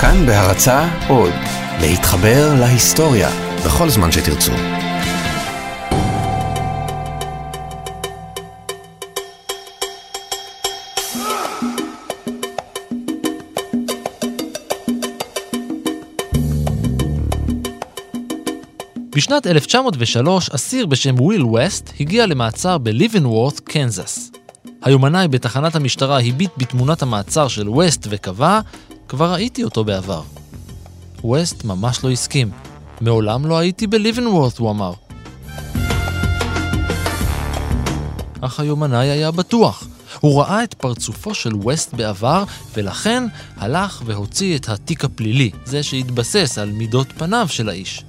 כאן בהרצה עוד, להתחבר להיסטוריה בכל זמן שתרצו. בשנת 1903 אסיר בשם וויל ווסט הגיע למעצר בליבנוורת', קנזס. היומנאי בתחנת המשטרה הביט בתמונת המעצר של ווסט וקבע, כבר ראיתי אותו בעבר. ווסט ממש לא הסכים. מעולם לא הייתי בליבנוורת', הוא אמר. אך היומנאי היה בטוח. הוא ראה את פרצופו של ווסט בעבר, ולכן הלך והוציא את התיק הפלילי, זה שהתבסס על מידות פניו של האיש.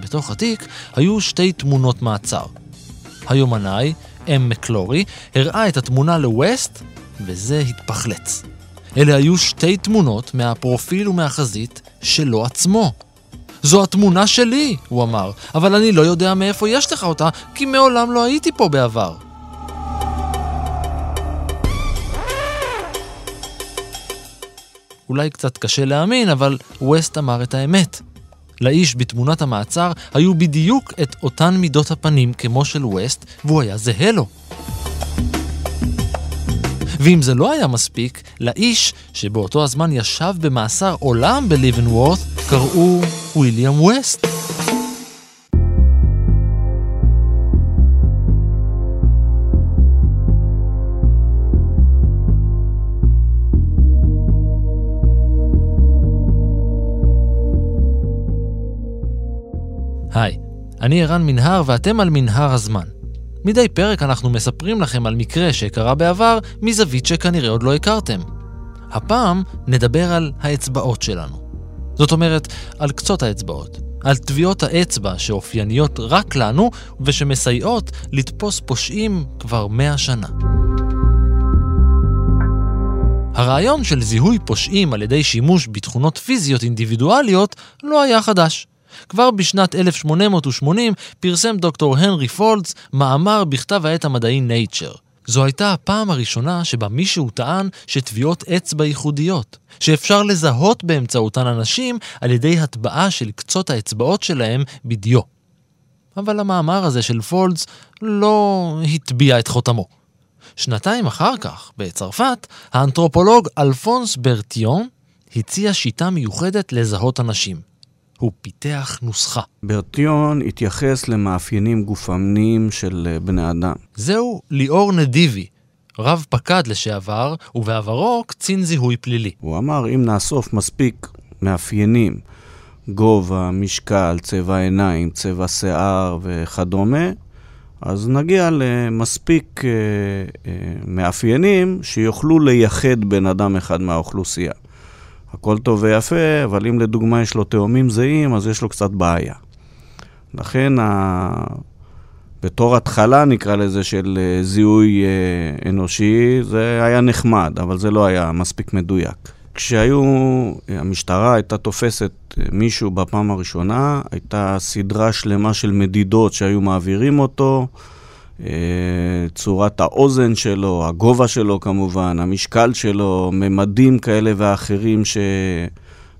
בתוך התיק היו שתי תמונות מעצר. היומנאי, אם מקלורי, הראה את התמונה לווסט, וזה התפחלץ. אלה היו שתי תמונות מהפרופיל ומהחזית שלו עצמו. זו התמונה שלי, הוא אמר, אבל אני לא יודע מאיפה יש לך אותה, כי מעולם לא הייתי פה בעבר. אולי קצת קשה להאמין, אבל ווסט אמר את האמת. לאיש בתמונת המעצר היו בדיוק את אותן מידות הפנים כמו של ווסט, והוא היה זהה לו. ואם זה לא היה מספיק, לאיש שבאותו הזמן ישב במאסר עולם בליבנוורת' קראו ויליאם ווסט. היי, אני ערן מנהר ואתם על מנהר הזמן. מדי פרק אנחנו מספרים לכם על מקרה שקרה בעבר מזווית שכנראה עוד לא הכרתם. הפעם נדבר על האצבעות שלנו. זאת אומרת, על קצות האצבעות. על טביעות האצבע שאופייניות רק לנו ושמסייעות לתפוס פושעים כבר מאה שנה. הרעיון של זיהוי פושעים על ידי שימוש בתכונות פיזיות אינדיבידואליות לא היה חדש. כבר בשנת 1880 פרסם דוקטור הנרי פולדס מאמר בכתב העת המדעי Nature. זו הייתה הפעם הראשונה שבה מישהו טען שטביעות אצבע ייחודיות, שאפשר לזהות באמצעותן אנשים על ידי הטבעה של קצות האצבעות שלהם בדיו. אבל המאמר הזה של פולדס לא הטביע את חותמו. שנתיים אחר כך, בצרפת, האנתרופולוג אלפונס ברטיון הציע שיטה מיוחדת לזהות אנשים. הוא פיתח נוסחה. ברטיון התייחס למאפיינים גופניים של אה, בני אדם. זהו ליאור נדיבי, רב פקד לשעבר, ובעברו קצין זיהוי פלילי. הוא אמר, אם נאסוף מספיק מאפיינים, גובה, משקל, צבע עיניים, צבע שיער וכדומה, אז נגיע למספיק אה, אה, מאפיינים שיוכלו לייחד בן אדם אחד מהאוכלוסייה. הכל טוב ויפה, אבל אם לדוגמה יש לו תאומים זהים, אז יש לו קצת בעיה. לכן, ה... בתור התחלה, נקרא לזה, של אה, זיהוי אה, אנושי, זה היה נחמד, אבל זה לא היה מספיק מדויק. כשהיו, המשטרה הייתה תופסת אה, מישהו בפעם הראשונה, הייתה סדרה שלמה של מדידות שהיו מעבירים אותו, צורת האוזן שלו, הגובה שלו כמובן, המשקל שלו, ממדים כאלה ואחרים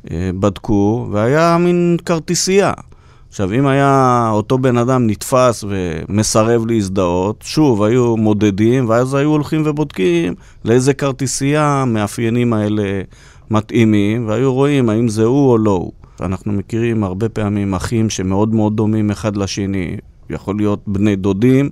שבדקו, והיה מין כרטיסייה. עכשיו, אם היה אותו בן אדם נתפס ומסרב להזדהות, שוב, היו מודדים, ואז היו הולכים ובודקים לאיזה כרטיסייה המאפיינים האלה מתאימים, והיו רואים האם זה הוא או לא הוא. אנחנו מכירים הרבה פעמים אחים שמאוד מאוד דומים אחד לשני, יכול להיות בני דודים,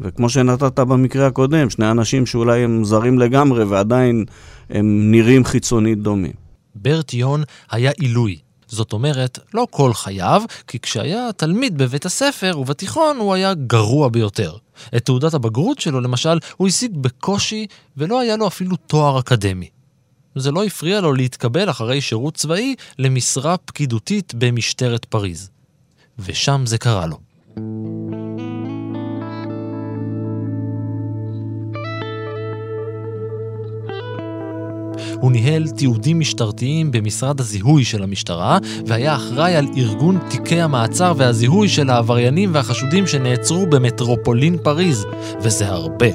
וכמו שנתת במקרה הקודם, שני אנשים שאולי הם זרים לגמרי ועדיין הם נראים חיצונית דומים. ברט יון היה עילוי. זאת אומרת, לא כל חייו, כי כשהיה תלמיד בבית הספר ובתיכון הוא היה גרוע ביותר. את תעודת הבגרות שלו, למשל, הוא השיג בקושי ולא היה לו אפילו תואר אקדמי. זה לא הפריע לו להתקבל אחרי שירות צבאי למשרה פקידותית במשטרת פריז. ושם זה קרה לו. הוא ניהל תיעודים משטרתיים במשרד הזיהוי של המשטרה, והיה אחראי על ארגון תיקי המעצר והזיהוי של העבריינים והחשודים שנעצרו במטרופולין פריז, וזה הרבה.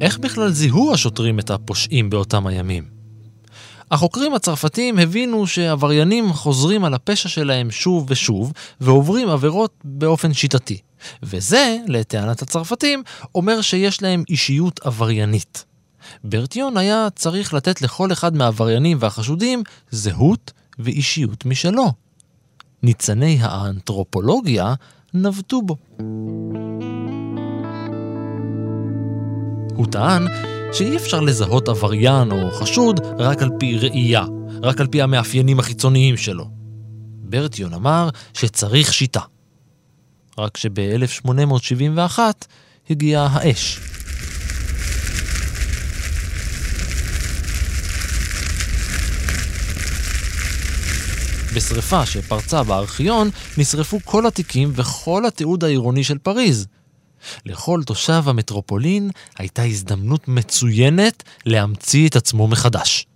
איך בכלל זיהו השוטרים את הפושעים באותם הימים? החוקרים הצרפתים הבינו שעבריינים חוזרים על הפשע שלהם שוב ושוב, ועוברים עבירות באופן שיטתי. וזה, לטענת הצרפתים, אומר שיש להם אישיות עבריינית. ברטיון היה צריך לתת לכל אחד מהעבריינים והחשודים זהות ואישיות משלו. ניצני האנתרופולוגיה נבטו בו. הוא טען שאי אפשר לזהות עבריין או חשוד רק על פי ראייה, רק על פי המאפיינים החיצוניים שלו. ברטיון אמר שצריך שיטה. רק שב-1871 הגיעה האש. בשרפה שפרצה בארכיון נשרפו כל התיקים וכל התיעוד העירוני של פריז. לכל תושב המטרופולין הייתה הזדמנות מצוינת להמציא את עצמו מחדש.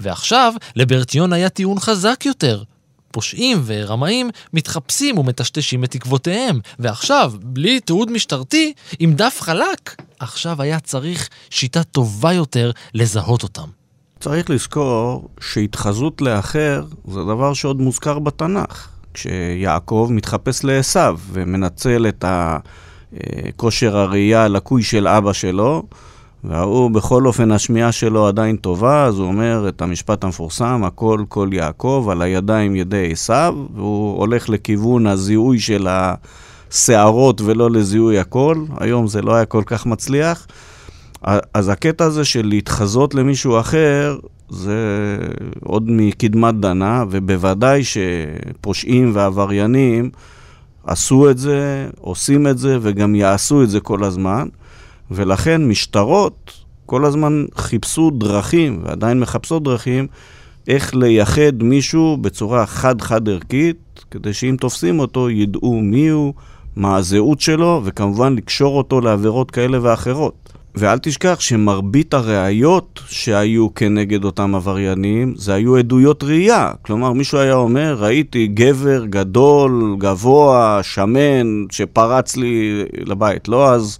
ועכשיו לברטיון היה טיעון חזק יותר. פושעים ורמאים מתחפשים ומטשטשים את תקוותיהם, ועכשיו, בלי תיעוד משטרתי, עם דף חלק, עכשיו היה צריך שיטה טובה יותר לזהות אותם. צריך לזכור שהתחזות לאחר זה דבר שעוד מוזכר בתנ"ך. כשיעקב מתחפש לעשו ומנצל את הכושר הראייה הלקוי של אבא שלו, והוא בכל אופן השמיעה שלו עדיין טובה, אז הוא אומר את המשפט המפורסם, הכל כל יעקב, על הידיים ידי עשו, והוא הולך לכיוון הזיהוי של השערות ולא לזיהוי הכל. היום זה לא היה כל כך מצליח. אז הקטע הזה של להתחזות למישהו אחר, זה עוד מקדמת דנה, ובוודאי שפושעים ועבריינים עשו את זה, עושים את זה, וגם יעשו את זה כל הזמן. ולכן משטרות כל הזמן חיפשו דרכים, ועדיין מחפשות דרכים, איך לייחד מישהו בצורה חד-חד ערכית, כדי שאם תופסים אותו ידעו מי הוא, מה הזהות שלו, וכמובן לקשור אותו לעבירות כאלה ואחרות. ואל תשכח שמרבית הראיות שהיו כנגד אותם עבריינים, זה היו עדויות ראייה. כלומר, מישהו היה אומר, ראיתי גבר גדול, גבוה, שמן, שפרץ לי לבית. לא אז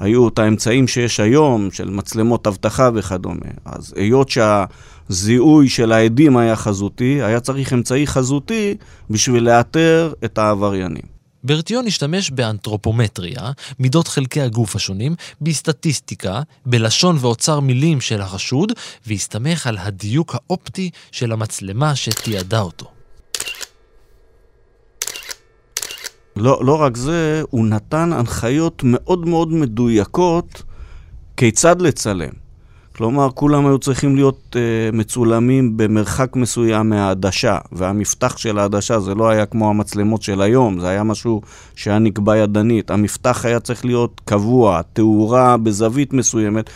היו את האמצעים שיש היום, של מצלמות אבטחה וכדומה. אז היות שהזיהוי של העדים היה חזותי, היה צריך אמצעי חזותי בשביל לאתר את העבריינים. ברטיון השתמש באנתרופומטריה, מידות חלקי הגוף השונים, בסטטיסטיקה, בלשון ואוצר מילים של החשוד, והסתמך על הדיוק האופטי של המצלמה שתיעדה אותו. לא, לא רק זה, הוא נתן הנחיות מאוד מאוד מדויקות כיצד לצלם. כלומר, כולם היו צריכים להיות uh, מצולמים במרחק מסוים מהעדשה, והמפתח של העדשה זה לא היה כמו המצלמות של היום, זה היה משהו שהיה נקבע ידנית. המפתח היה צריך להיות קבוע, תאורה בזווית מסוימת,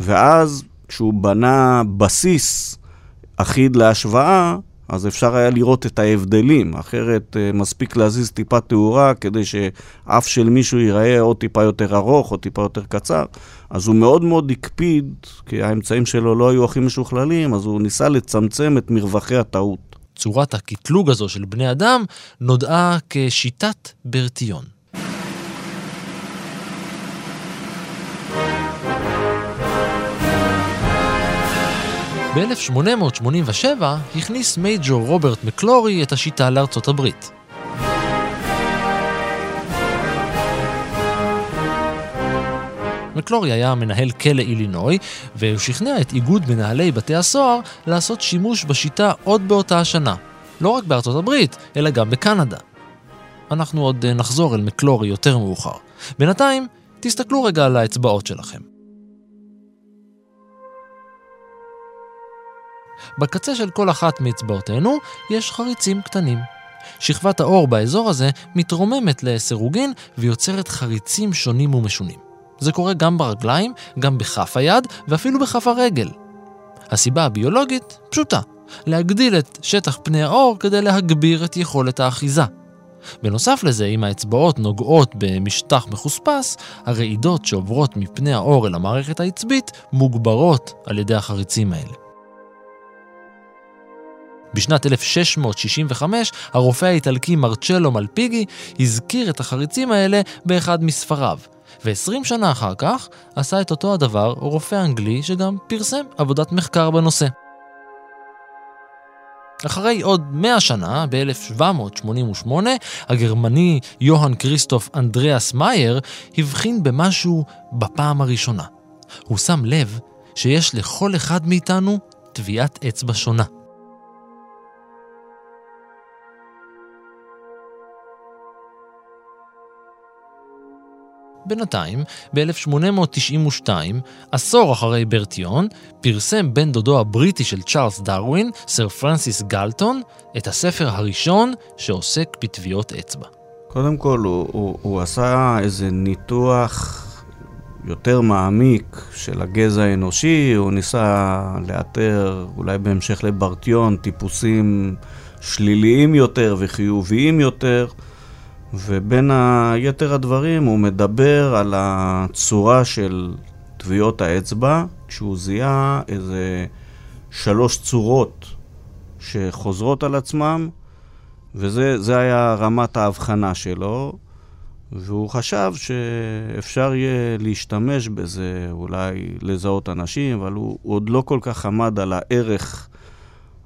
ואז כשהוא בנה בסיס אחיד להשוואה, אז אפשר היה לראות את ההבדלים, אחרת uh, מספיק להזיז טיפה תאורה כדי שאף של מישהו ייראה או טיפה יותר ארוך או טיפה יותר קצר. אז הוא מאוד מאוד הקפיד, כי האמצעים שלו לא היו הכי משוכללים, אז הוא ניסה לצמצם את מרווחי הטעות. צורת הקטלוג הזו של בני אדם נודעה כשיטת ברטיון. ב-1887 הכניס מייג'ור רוברט מקלורי את השיטה לארצות הברית. מקלורי היה מנהל כלא אילינוי, והוא שכנע את איגוד מנהלי בתי הסוהר לעשות שימוש בשיטה עוד באותה השנה. לא רק בארצות הברית, אלא גם בקנדה. אנחנו עוד נחזור אל מקלורי יותר מאוחר. בינתיים, תסתכלו רגע על האצבעות שלכם. בקצה של כל אחת מאצבעותינו יש חריצים קטנים. שכבת האור באזור הזה מתרוממת לסירוגין ויוצרת חריצים שונים ומשונים. זה קורה גם ברגליים, גם בכף היד ואפילו בכף הרגל. הסיבה הביולוגית פשוטה, להגדיל את שטח פני האור כדי להגביר את יכולת האחיזה. בנוסף לזה, אם האצבעות נוגעות במשטח מחוספס, הרעידות שעוברות מפני האור אל המערכת העצבית מוגברות על ידי החריצים האלה. בשנת 1665 הרופא האיטלקי מרצ'לו מלפיגי הזכיר את החריצים האלה באחד מספריו. ו-20 שנה אחר כך עשה את אותו הדבר רופא אנגלי שגם פרסם עבודת מחקר בנושא. אחרי עוד 100 שנה, ב-1788, הגרמני יוהאן כריסטוף אנדריאס מאייר הבחין במשהו בפעם הראשונה. הוא שם לב שיש לכל אחד מאיתנו טביעת אצבע שונה. בינתיים, ב-1892, עשור אחרי ברטיון, פרסם בן דודו הבריטי של צ'ארלס דרווין, סר פרנסיס גלטון, את הספר הראשון שעוסק בטביעות אצבע. קודם כל, הוא, הוא, הוא עשה איזה ניתוח יותר מעמיק של הגזע האנושי, הוא ניסה לאתר, אולי בהמשך לברטיון, טיפוסים שליליים יותר וחיוביים יותר. ובין היתר הדברים הוא מדבר על הצורה של טביעות האצבע, כשהוא זיהה איזה שלוש צורות שחוזרות על עצמם, וזה היה רמת ההבחנה שלו, והוא חשב שאפשר יהיה להשתמש בזה, אולי לזהות אנשים, אבל הוא, הוא עוד לא כל כך עמד על הערך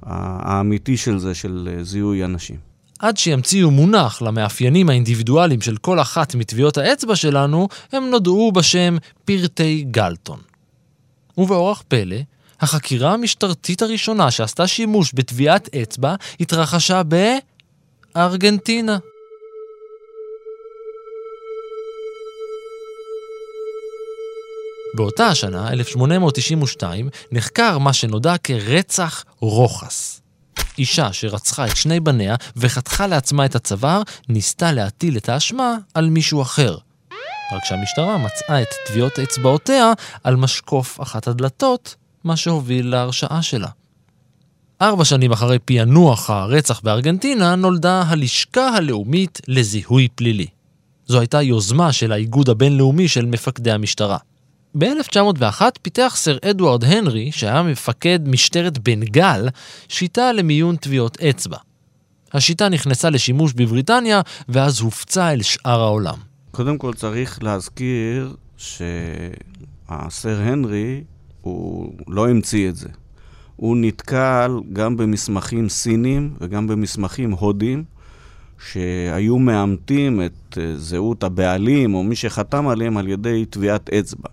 האמיתי של זה, של זיהוי אנשים. עד שימציאו מונח למאפיינים האינדיבידואליים של כל אחת מטביעות האצבע שלנו, הם נודעו בשם פרטי גלטון. ובאורח פלא, החקירה המשטרתית הראשונה שעשתה שימוש בטביעת אצבע התרחשה בארגנטינה. באותה השנה, 1892, נחקר מה שנודע כרצח רוחס. אישה שרצחה את שני בניה וחתכה לעצמה את הצוואר, ניסתה להטיל את האשמה על מישהו אחר. רק שהמשטרה מצאה את טביעות אצבעותיה על משקוף אחת הדלתות, מה שהוביל להרשעה שלה. ארבע שנים אחרי פענוח הרצח בארגנטינה, נולדה הלשכה הלאומית לזיהוי פלילי. זו הייתה יוזמה של האיגוד הבינלאומי של מפקדי המשטרה. ב-1901 פיתח סר אדוארד הנרי, שהיה מפקד משטרת בנגל, שיטה למיון טביעות אצבע. השיטה נכנסה לשימוש בבריטניה, ואז הופצה אל שאר העולם. קודם כל צריך להזכיר שהסר הנרי, הוא לא המציא את זה. הוא נתקל גם במסמכים סינים וגם במסמכים הודים, שהיו מאמתים את אה, זהות הבעלים או מי שחתם עליהם על ידי טביעת אצבע.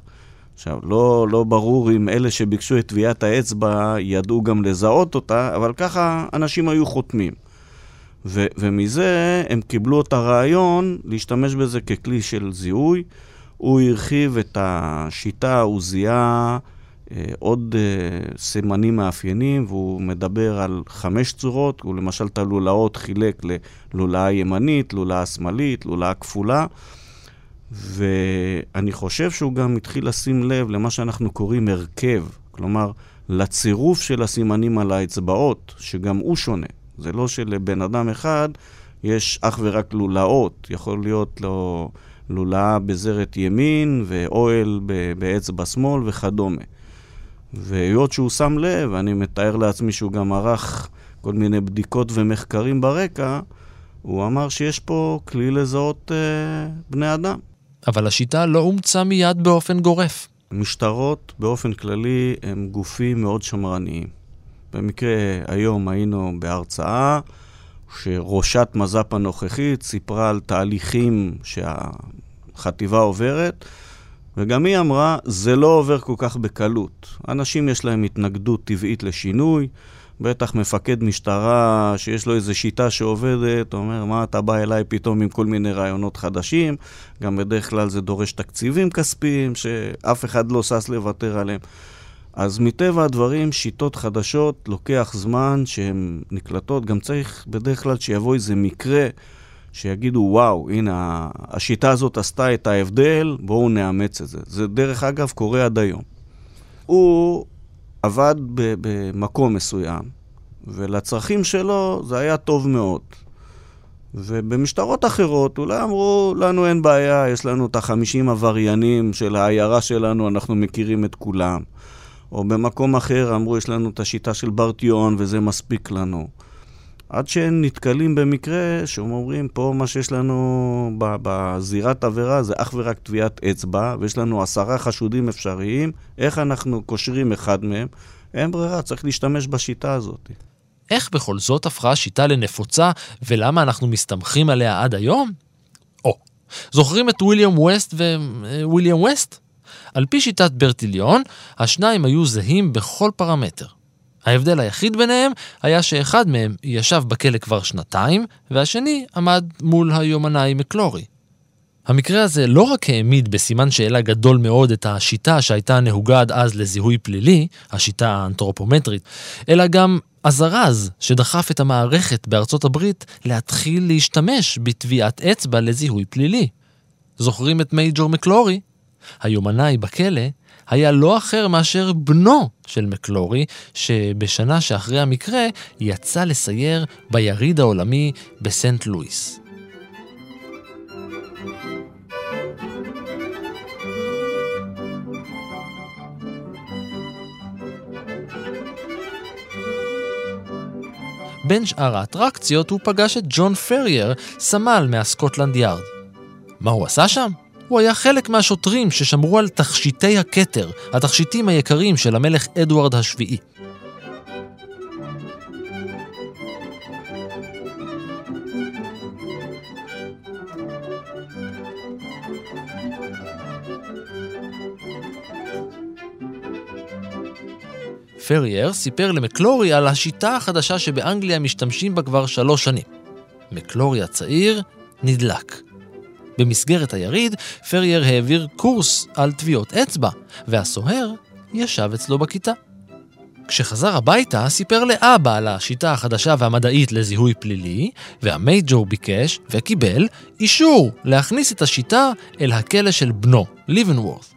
עכשיו, לא, לא ברור אם אלה שביקשו את טביעת האצבע ידעו גם לזהות אותה, אבל ככה אנשים היו חותמים. ו- ומזה הם קיבלו את הרעיון להשתמש בזה ככלי של זיהוי. הוא הרחיב את השיטה, הוא זיהה אה, עוד אה, סימנים מאפיינים, והוא מדבר על חמש צורות, הוא למשל את הלולאות חילק ללולאה ימנית, לולאה שמאלית, לולאה כפולה. ואני חושב שהוא גם התחיל לשים לב למה שאנחנו קוראים הרכב, כלומר, לצירוף של הסימנים על האצבעות, שגם הוא שונה. זה לא שלבן אדם אחד יש אך ורק לולאות, יכול להיות לו לולאה בזרת ימין ואוהל באצבע שמאל וכדומה. והיות שהוא שם לב, אני מתאר לעצמי שהוא גם ערך כל מיני בדיקות ומחקרים ברקע, הוא אמר שיש פה כלי לזהות אה, בני אדם. אבל השיטה לא אומצה מיד באופן גורף. משטרות באופן כללי הם גופים מאוד שמרניים. במקרה היום היינו בהרצאה שראשת מז"פ הנוכחית סיפרה על תהליכים שהחטיבה עוברת, וגם היא אמרה, זה לא עובר כל כך בקלות. אנשים יש להם התנגדות טבעית לשינוי, בטח מפקד משטרה שיש לו איזו שיטה שעובדת, אומר, מה אתה בא אליי פתאום עם כל מיני רעיונות חדשים? גם בדרך כלל זה דורש תקציבים כספיים שאף אחד לא שש לוותר עליהם. אז מטבע הדברים, שיטות חדשות, לוקח זמן שהן נקלטות. גם צריך בדרך כלל שיבוא איזה מקרה שיגידו, וואו, הנה, השיטה הזאת עשתה את ההבדל, בואו נאמץ את זה. זה דרך אגב קורה עד היום. הוא עבד במקום מסוים, ולצרכים שלו זה היה טוב מאוד. ובמשטרות אחרות אולי אמרו, לנו אין בעיה, יש לנו את החמישים עבריינים של העיירה שלנו, אנחנו מכירים את כולם. או במקום אחר אמרו, יש לנו את השיטה של ברטיון וזה מספיק לנו. עד שהם נתקלים במקרה שהם אומרים, פה מה שיש לנו בזירת עבירה זה אך ורק טביעת אצבע, ויש לנו עשרה חשודים אפשריים, איך אנחנו קושרים אחד מהם? אין ברירה, צריך להשתמש בשיטה הזאת. איך בכל זאת הפכה השיטה לנפוצה ולמה אנחנו מסתמכים עליה עד היום? או, זוכרים את וויליאם ווסט וויליאם ווסט? על פי שיטת ברטיליון, השניים היו זהים בכל פרמטר. ההבדל היחיד ביניהם היה שאחד מהם ישב בכלא כבר שנתיים, והשני עמד מול היומנאי מקלורי. המקרה הזה לא רק העמיד בסימן שאלה גדול מאוד את השיטה שהייתה נהוגה עד אז לזיהוי פלילי, השיטה האנתרופומטרית, אלא גם הזרז שדחף את המערכת בארצות הברית להתחיל להשתמש בטביעת אצבע לזיהוי פלילי. זוכרים את מייג'ור מקלורי? היומנאי בכלא היה לא אחר מאשר בנו של מקלורי, שבשנה שאחרי המקרה יצא לסייר ביריד העולמי בסנט לואיס. בין שאר האטרקציות הוא פגש את ג'ון פרייר, סמל מהסקוטלנד יארד. מה הוא עשה שם? הוא היה חלק מהשוטרים ששמרו על תכשיטי הכתר, התכשיטים היקרים של המלך אדוארד השביעי. פרייר סיפר למקלורי על השיטה החדשה שבאנגליה משתמשים בה כבר שלוש שנים. מקלורי הצעיר נדלק. במסגרת היריד, פרייר העביר קורס על טביעות אצבע, והסוהר ישב אצלו בכיתה. כשחזר הביתה, סיפר לאבא על השיטה החדשה והמדעית לזיהוי פלילי, והמייג'ור ביקש וקיבל אישור להכניס את השיטה אל הכלא של בנו, ליבנוורת.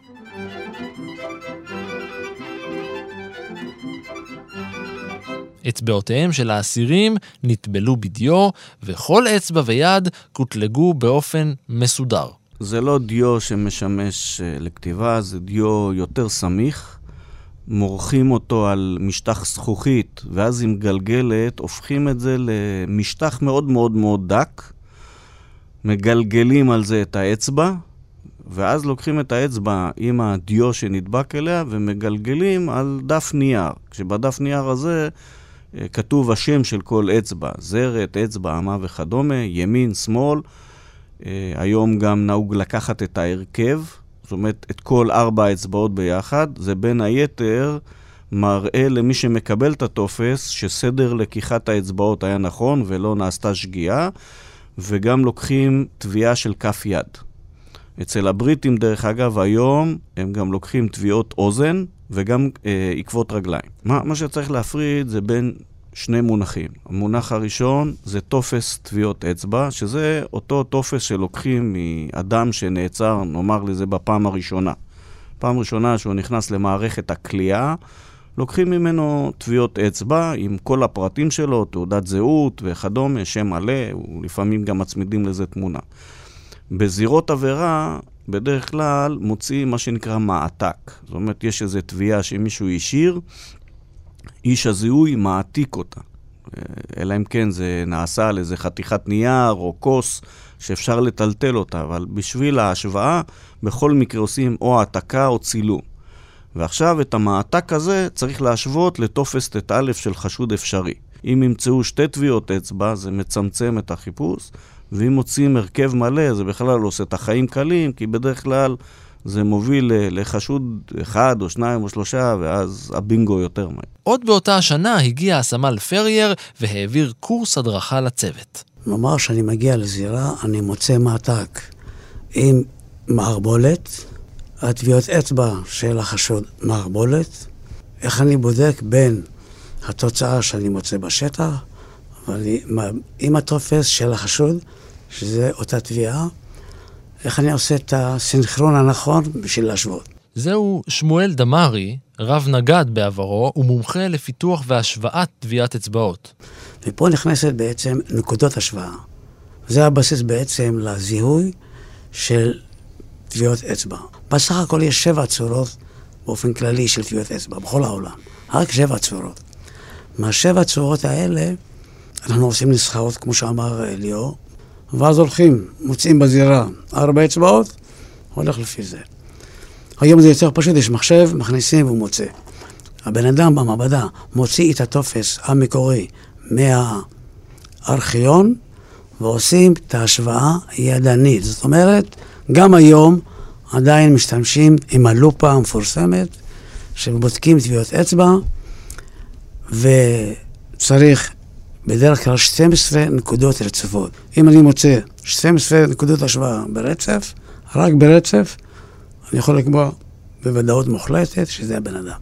אצבעותיהם של האסירים נטבלו בדיו, וכל אצבע ויד קוטלגו באופן מסודר. זה לא דיו שמשמש אה, לכתיבה, זה דיו יותר סמיך. מורחים אותו על משטח זכוכית, ואז עם גלגלת הופכים את זה למשטח מאוד מאוד מאוד דק, מגלגלים על זה את האצבע, ואז לוקחים את האצבע עם הדיו שנדבק אליה ומגלגלים על דף נייר. כשבדף נייר הזה כתוב השם של כל אצבע, זרת, אצבע, אמה וכדומה, ימין, שמאל. אה, היום גם נהוג לקחת את ההרכב, זאת אומרת, את כל ארבע האצבעות ביחד. זה בין היתר מראה למי שמקבל את הטופס שסדר לקיחת האצבעות היה נכון ולא נעשתה שגיאה, וגם לוקחים תביעה של כף יד. אצל הבריטים, דרך אגב, היום הם גם לוקחים תביעות אוזן וגם אה, עקבות רגליים. מה, מה שצריך להפריד זה בין שני מונחים. המונח הראשון זה טופס טביעות אצבע, שזה אותו טופס שלוקחים מאדם שנעצר, נאמר לזה, בפעם הראשונה. פעם ראשונה שהוא נכנס למערכת הכליאה, לוקחים ממנו טביעות אצבע עם כל הפרטים שלו, תעודת זהות וכדומה, שם מלא, ולפעמים גם מצמידים לזה תמונה. בזירות עבירה, בדרך כלל מוציאים מה שנקרא מעתק. זאת אומרת, יש איזו תביעה שמישהו השאיר, איש הזיהוי מעתיק אותה. אלא אם כן זה נעשה על איזה חתיכת נייר או כוס שאפשר לטלטל אותה, אבל בשביל ההשוואה, בכל מקרה עושים או העתקה או צילום. ועכשיו את המעתק הזה צריך להשוות לטופס ט"א של חשוד אפשרי. אם ימצאו שתי טביעות אצבע, זה מצמצם את החיפוש, ואם מוצאים הרכב מלא, זה בכלל עושה את החיים קלים, כי בדרך כלל זה מוביל לחשוד אחד או שניים או שלושה, ואז הבינגו יותר מהר. עוד באותה השנה הגיע הסמל פרייר והעביר קורס הדרכה לצוות. נאמר שאני מגיע לזירה, אני מוצא מעתק עם מערבולת, הטביעות אצבע של החשוד מערבולת, איך אני בודק בין התוצאה שאני מוצא בשטח, אבל עם הטופס של החשוד, שזה אותה תביעה, איך אני עושה את הסינכרון הנכון בשביל להשוות. זהו שמואל דמארי, רב נגד בעברו, ומומחה לפיתוח והשוואת טביעת אצבעות. ופה נכנסת בעצם נקודות השוואה. זה הבסיס בעצם לזיהוי של טביעות אצבע. בסך הכל יש שבע צורות באופן כללי של טביעות אצבע בכל העולם. רק שבע צורות. מהשבע צורות האלה אנחנו עושים נסחרות, כמו שאמר ליאור, ואז הולכים, מוצאים בזירה ארבע אצבעות, הולך לפי זה. היום זה יותר פשוט, יש מחשב, מכניסים והוא מוצא. הבן אדם במעבדה מוציא את הטופס המקורי מהארכיון ועושים את ההשוואה ידנית. זאת אומרת, גם היום עדיין משתמשים עם הלופה המפורסמת, שבודקים טביעות אצבע, וצריך בדרך כלל 12 נקודות רצופות. אם אני מוצא 12 נקודות השוואה ברצף, רק ברצף, אני יכול לקבוע בוודאות מוחלטת שזה הבן אדם.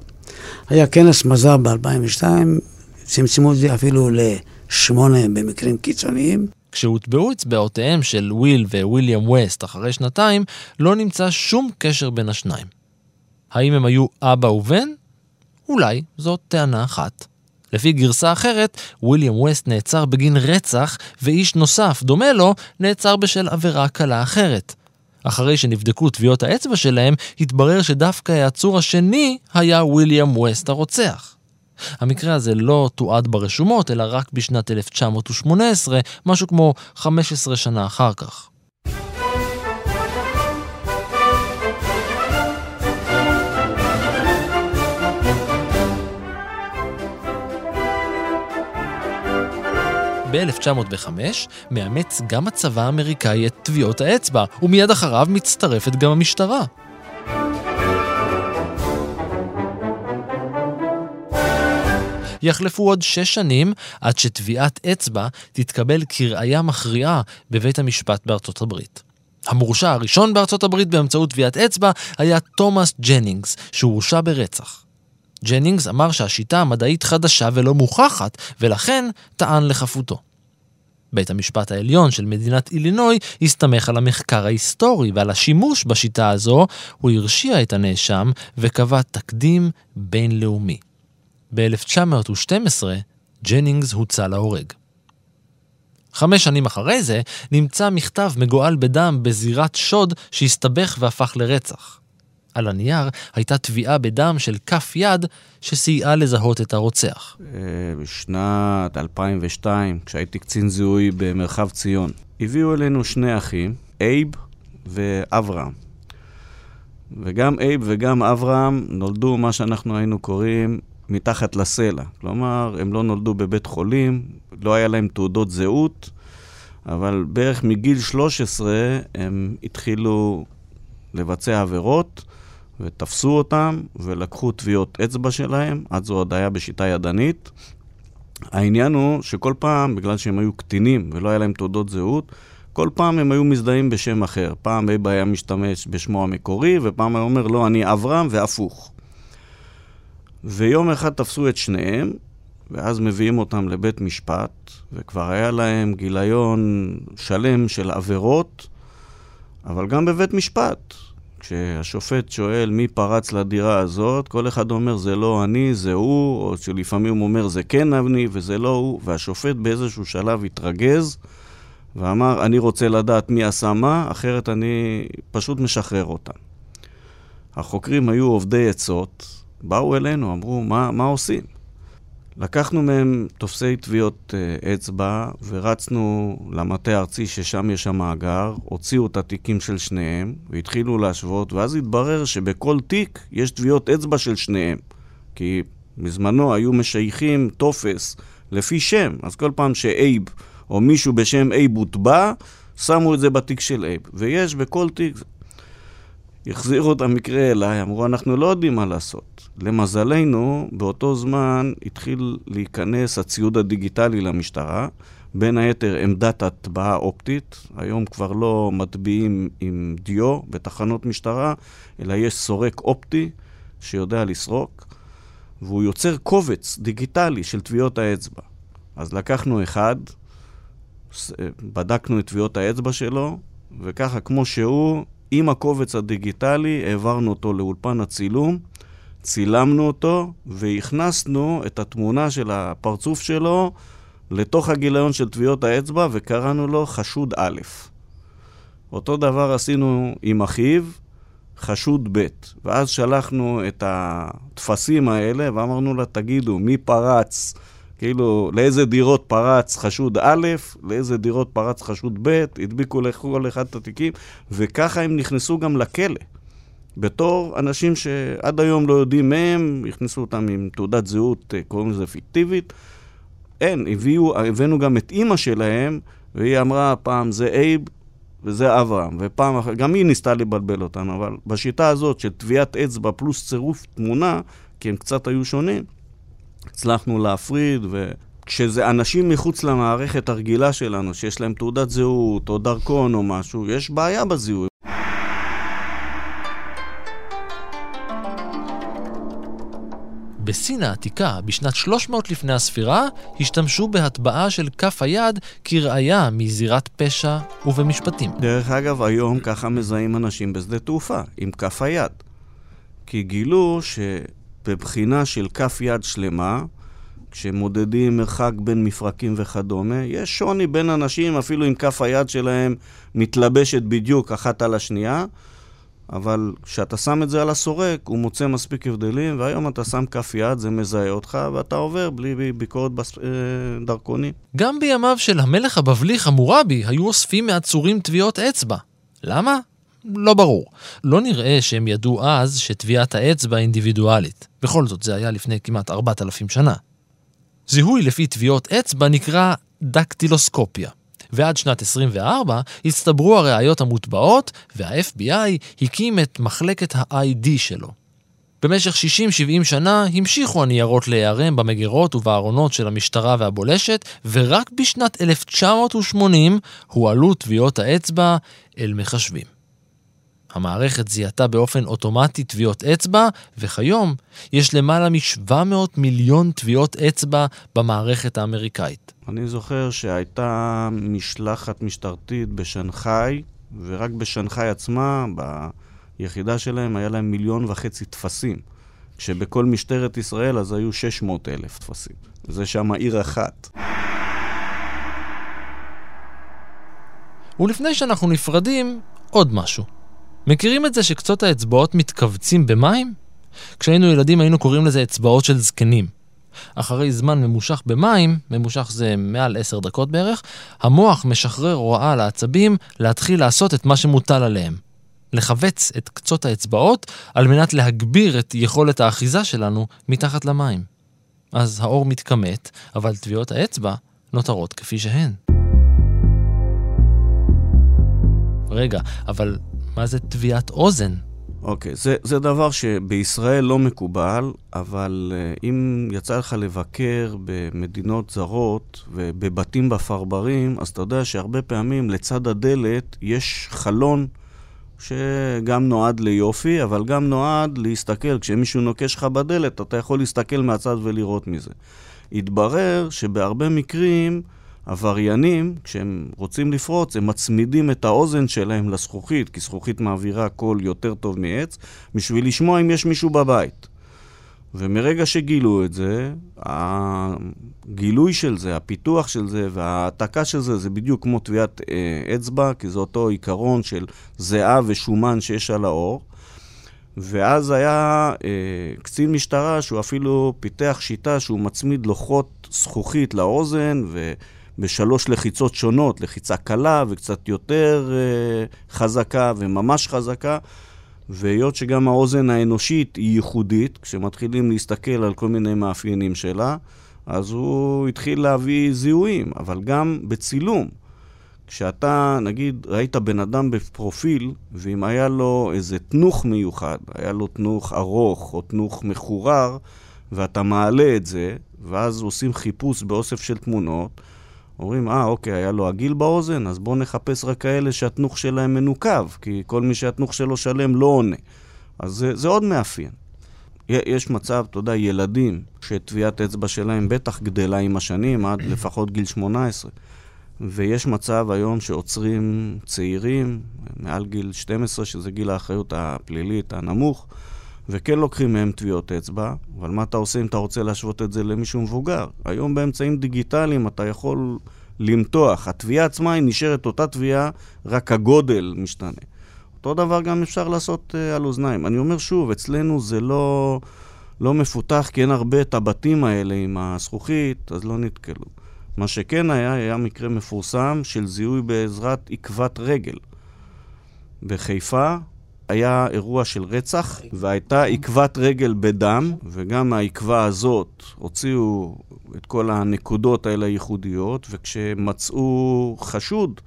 היה כנס מזר ב-2002, צמצמו את זה אפילו לשמונה במקרים קיצוניים. כשהוטבעו אצבעותיהם של וויל וויליאם ווסט אחרי שנתיים, לא נמצא שום קשר בין השניים. האם הם היו אבא ובן? אולי זאת טענה אחת. לפי גרסה אחרת, וויליאם ווסט נעצר בגין רצח, ואיש נוסף, דומה לו, נעצר בשל עבירה קלה אחרת. אחרי שנבדקו טביעות האצבע שלהם, התברר שדווקא העצור השני היה וויליאם ווסט הרוצח. המקרה הזה לא תועד ברשומות, אלא רק בשנת 1918, משהו כמו 15 שנה אחר כך. ב-1905 מאמץ גם הצבא האמריקאי את טביעות האצבע, ומיד אחריו מצטרפת גם המשטרה. יחלפו עוד שש שנים עד שטביעת אצבע תתקבל כראיה מכריעה בבית המשפט בארצות הברית. המורשע הראשון בארצות הברית באמצעות טביעת אצבע היה תומאס ג'נינגס, שהורשע ברצח. ג'נינגס אמר שהשיטה המדעית חדשה ולא מוכחת, ולכן טען לחפותו. בית המשפט העליון של מדינת אילינוי הסתמך על המחקר ההיסטורי ועל השימוש בשיטה הזו, הוא הרשיע את הנאשם וקבע תקדים בינלאומי. ב-1912 ג'נינגס הוצא להורג. חמש שנים אחרי זה נמצא מכתב מגואל בדם בזירת שוד שהסתבך והפך לרצח. על הנייר הייתה טביעה בדם של כף יד שסייעה לזהות את הרוצח. אה, בשנת 2002, כשהייתי קצין זיהוי במרחב ציון, הביאו אלינו שני אחים, אייב ואברהם. וגם אייב וגם אברהם נולדו מה שאנחנו היינו קוראים מתחת לסלע. כלומר, הם לא נולדו בבית חולים, לא היה להם תעודות זהות, אבל בערך מגיל 13 הם התחילו לבצע עבירות, ותפסו אותם ולקחו טביעות אצבע שלהם, אז זו עוד היה בשיטה ידנית. העניין הוא שכל פעם, בגלל שהם היו קטינים ולא היה להם תעודות זהות, כל פעם הם היו מזדהים בשם אחר. פעם אבא היה משתמש בשמו המקורי, ופעם היה אומר, לא, אני אברהם, והפוך. ויום אחד תפסו את שניהם, ואז מביאים אותם לבית משפט, וכבר היה להם גיליון שלם של עבירות, אבל גם בבית משפט. כשהשופט שואל מי פרץ לדירה הזאת, כל אחד אומר זה לא אני, זה הוא, או שלפעמים הוא אומר זה כן אני וזה לא הוא, והשופט באיזשהו שלב התרגז ואמר אני רוצה לדעת מי עשה מה, אחרת אני פשוט משחרר אותם. החוקרים היו עובדי עצות, באו אלינו, אמרו מה, מה עושים? לקחנו מהם תופסי טביעות uh, אצבע ורצנו למטה הארצי ששם יש המאגר, הוציאו את התיקים של שניהם והתחילו להשוות, ואז התברר שבכל תיק יש טביעות אצבע של שניהם. כי בזמנו היו משייכים טופס לפי שם, אז כל פעם שאייב או מישהו בשם אייב הוטבע, שמו את זה בתיק של אייב. ויש בכל תיק... החזירו את המקרה אליי, אמרו, אנחנו לא יודעים מה לעשות. למזלנו, באותו זמן התחיל להיכנס הציוד הדיגיטלי למשטרה, בין היתר עמדת הטבעה אופטית, היום כבר לא מטביעים עם דיו בתחנות משטרה, אלא יש סורק אופטי שיודע לסרוק, והוא יוצר קובץ דיגיטלי של טביעות האצבע. אז לקחנו אחד, בדקנו את טביעות האצבע שלו, וככה כמו שהוא, עם הקובץ הדיגיטלי העברנו אותו לאולפן הצילום, צילמנו אותו והכנסנו את התמונה של הפרצוף שלו לתוך הגיליון של טביעות האצבע וקראנו לו חשוד א'. אותו דבר עשינו עם אחיו, חשוד ב', ואז שלחנו את הטפסים האלה ואמרנו לה, תגידו, מי פרץ כאילו, לאיזה דירות פרץ חשוד א', לאיזה דירות פרץ חשוד ב', הדביקו לכל אחד את התיקים, וככה הם נכנסו גם לכלא. בתור אנשים שעד היום לא יודעים מהם, הכניסו אותם עם תעודת זהות, אה, קוראים לזה פיקטיבית, אין, הביאו, הבאנו גם את אימא שלהם, והיא אמרה, פעם זה אייב וזה אברהם, ופעם אחרת, גם היא ניסתה לבלבל אותנו, אבל בשיטה הזאת של טביעת אצבע פלוס צירוף תמונה, כי הם קצת היו שונים, הצלחנו להפריד, וכשזה אנשים מחוץ למערכת הרגילה שלנו, שיש להם תעודת זהות או דרכון או משהו, יש בעיה בזיהוי. בסין העתיקה, בשנת 300 לפני הספירה, השתמשו בהטבעה של כף היד כראיה מזירת פשע ובמשפטים. דרך אגב, היום ככה מזהים אנשים בשדה תעופה, עם כף היד. כי גילו שבבחינה של כף יד שלמה, כשמודדים מרחק בין מפרקים וכדומה, יש שוני בין אנשים, אפילו אם כף היד שלהם מתלבשת בדיוק אחת על השנייה, אבל כשאתה שם את זה על הסורק, הוא מוצא מספיק הבדלים, והיום אתה שם כף יד, זה מזהה אותך, ואתה עובר בלי ביקורת בס... אה. גם בימיו של המלך הבבלי חמורבי היו אוספים מעצורים טביעות אצבע. למה? לא ברור. לא נראה שהם ידעו אז שטביעת האצבע אינדיבידואלית. בכל זאת, זה היה לפני כמעט 4,000 שנה. זיהוי לפי טביעות אצבע נקרא דקטילוסקופיה. ועד שנת 24 הצטברו הראיות המוטבעות, וה-FBI הקים את מחלקת ה-ID שלו. במשך 60-70 שנה המשיכו הניירות להיערם במגירות ובארונות של המשטרה והבולשת, ורק בשנת 1980 הועלו טביעות האצבע אל מחשבים. המערכת זיהתה באופן אוטומטי טביעות אצבע, וכיום יש למעלה מ-700 מיליון טביעות אצבע במערכת האמריקאית. אני זוכר שהייתה משלחת משטרתית בשנגחאי, ורק בשנגחאי עצמה, ביחידה שלהם, היה להם מיליון וחצי טפסים. כשבכל משטרת ישראל אז היו 600 אלף טפסים. זה שם עיר אחת. ולפני שאנחנו נפרדים, עוד משהו. מכירים את זה שקצות האצבעות מתכווצים במים? כשהיינו ילדים היינו קוראים לזה אצבעות של זקנים. אחרי זמן ממושך במים, ממושך זה מעל עשר דקות בערך, המוח משחרר הוראה לעצבים להתחיל לעשות את מה שמוטל עליהם. לכווץ את קצות האצבעות על מנת להגביר את יכולת האחיזה שלנו מתחת למים. אז האור מתכמת, אבל טביעות האצבע נותרות כפי שהן. רגע, אבל מה זה טביעת אוזן? אוקיי, okay, זה, זה דבר שבישראל לא מקובל, אבל uh, אם יצא לך לבקר במדינות זרות ובבתים בפרברים, אז אתה יודע שהרבה פעמים לצד הדלת יש חלון שגם נועד ליופי, אבל גם נועד להסתכל. כשמישהו נוקש לך בדלת, אתה יכול להסתכל מהצד ולראות מזה. התברר שבהרבה מקרים... עבריינים, כשהם רוצים לפרוץ, הם מצמידים את האוזן שלהם לזכוכית, כי זכוכית מעבירה קול יותר טוב מעץ, בשביל לשמוע אם יש מישהו בבית. ומרגע שגילו את זה, הגילוי של זה, הפיתוח של זה וההעתקה של זה, זה בדיוק כמו טביעת אה, אצבע, כי זה אותו עיקרון של זיעה ושומן שיש על האור. ואז היה אה, קצין משטרה שהוא אפילו פיתח שיטה שהוא מצמיד לוחות זכוכית לאוזן, ו... בשלוש לחיצות שונות, לחיצה קלה וקצת יותר uh, חזקה וממש חזקה, והיות שגם האוזן האנושית היא ייחודית, כשמתחילים להסתכל על כל מיני מאפיינים שלה, אז הוא התחיל להביא זיהויים, אבל גם בצילום. כשאתה, נגיד, ראית בן אדם בפרופיל, ואם היה לו איזה תנוך מיוחד, היה לו תנוך ארוך או תנוך מחורר, ואתה מעלה את זה, ואז עושים חיפוש באוסף של תמונות, אומרים, אה, אוקיי, היה לו עגיל באוזן, אז בואו נחפש רק כאלה שהתנוך שלהם מנוקב, כי כל מי שהתנוך שלו שלם לא עונה. אז זה, זה עוד מאפיין. יש מצב, אתה יודע, ילדים שטביעת אצבע שלהם בטח גדלה עם השנים, עד לפחות גיל 18. ויש מצב היום שעוצרים צעירים, מעל גיל 12, שזה גיל האחריות הפלילית הנמוך, וכן לוקחים מהם טביעות אצבע, אבל מה אתה עושה אם אתה רוצה להשוות את זה למישהו מבוגר? היום באמצעים דיגיטליים אתה יכול למתוח. התביעה עצמה היא נשארת אותה תביעה, רק הגודל משתנה. אותו דבר גם אפשר לעשות uh, על אוזניים. אני אומר שוב, אצלנו זה לא, לא מפותח, כי אין הרבה את הבתים האלה עם הזכוכית, אז לא נתקלו. מה שכן היה, היה מקרה מפורסם של זיהוי בעזרת עקבת רגל. בחיפה, היה אירוע של רצח, והייתה עקבת רגל בדם, וגם מהעקבה הזאת הוציאו את כל הנקודות האלה הייחודיות, וכשמצאו חשוד,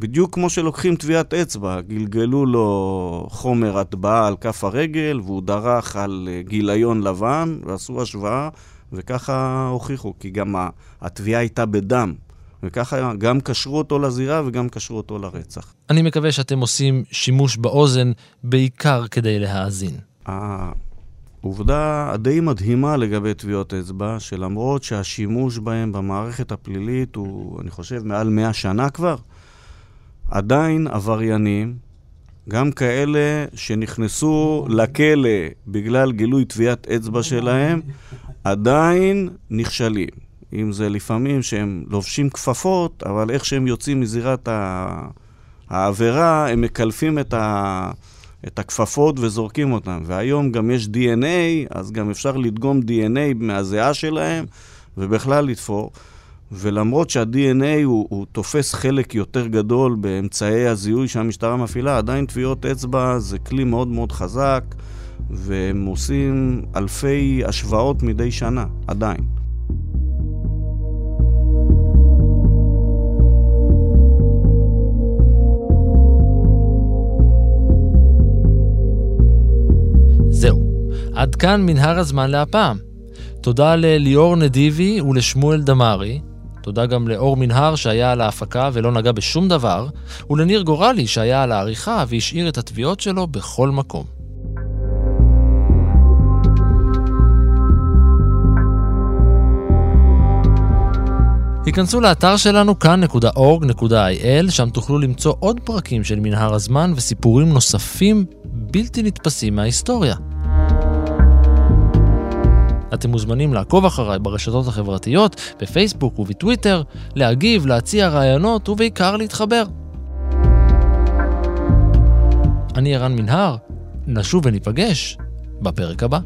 בדיוק כמו שלוקחים טביעת אצבע, גלגלו לו חומר הטבעה על כף הרגל, והוא דרך על גיליון לבן, ועשו השוואה, וככה הוכיחו, כי גם הטביעה הייתה בדם. וככה גם קשרו אותו לזירה וגם קשרו אותו לרצח. אני מקווה שאתם עושים שימוש באוזן בעיקר כדי להאזין. העובדה הדי מדהימה לגבי טביעות אצבע, שלמרות שהשימוש בהם במערכת הפלילית הוא, אני חושב, מעל 100 שנה כבר, עדיין עבריינים, גם כאלה שנכנסו לכלא בגלל גילוי טביעת אצבע שלהם, עדיין נכשלים. אם זה לפעמים שהם לובשים כפפות, אבל איך שהם יוצאים מזירת העבירה, הם מקלפים את, ה... את הכפפות וזורקים אותן. והיום גם יש DNA, אז גם אפשר לדגום DNA מהזיעה שלהם, ובכלל לתפור. ולמרות שה-DNA הוא, הוא תופס חלק יותר גדול באמצעי הזיהוי שהמשטרה מפעילה, עדיין טביעות אצבע זה כלי מאוד מאוד חזק, והם עושים אלפי השוואות מדי שנה, עדיין. עד כאן מנהר הזמן להפעם. תודה לליאור נדיבי ולשמואל דמארי, תודה גם לאור מנהר שהיה על ההפקה ולא נגע בשום דבר, ולניר גורלי שהיה על העריכה והשאיר את התביעות שלו בכל מקום. היכנסו לאתר שלנו כאן.org.il, שם תוכלו למצוא עוד פרקים של מנהר הזמן וסיפורים נוספים בלתי נתפסים מההיסטוריה. אתם מוזמנים לעקוב אחריי ברשתות החברתיות, בפייסבוק ובטוויטר, להגיב, להציע רעיונות ובעיקר להתחבר. אני ערן מנהר, נשוב וניפגש בפרק הבא.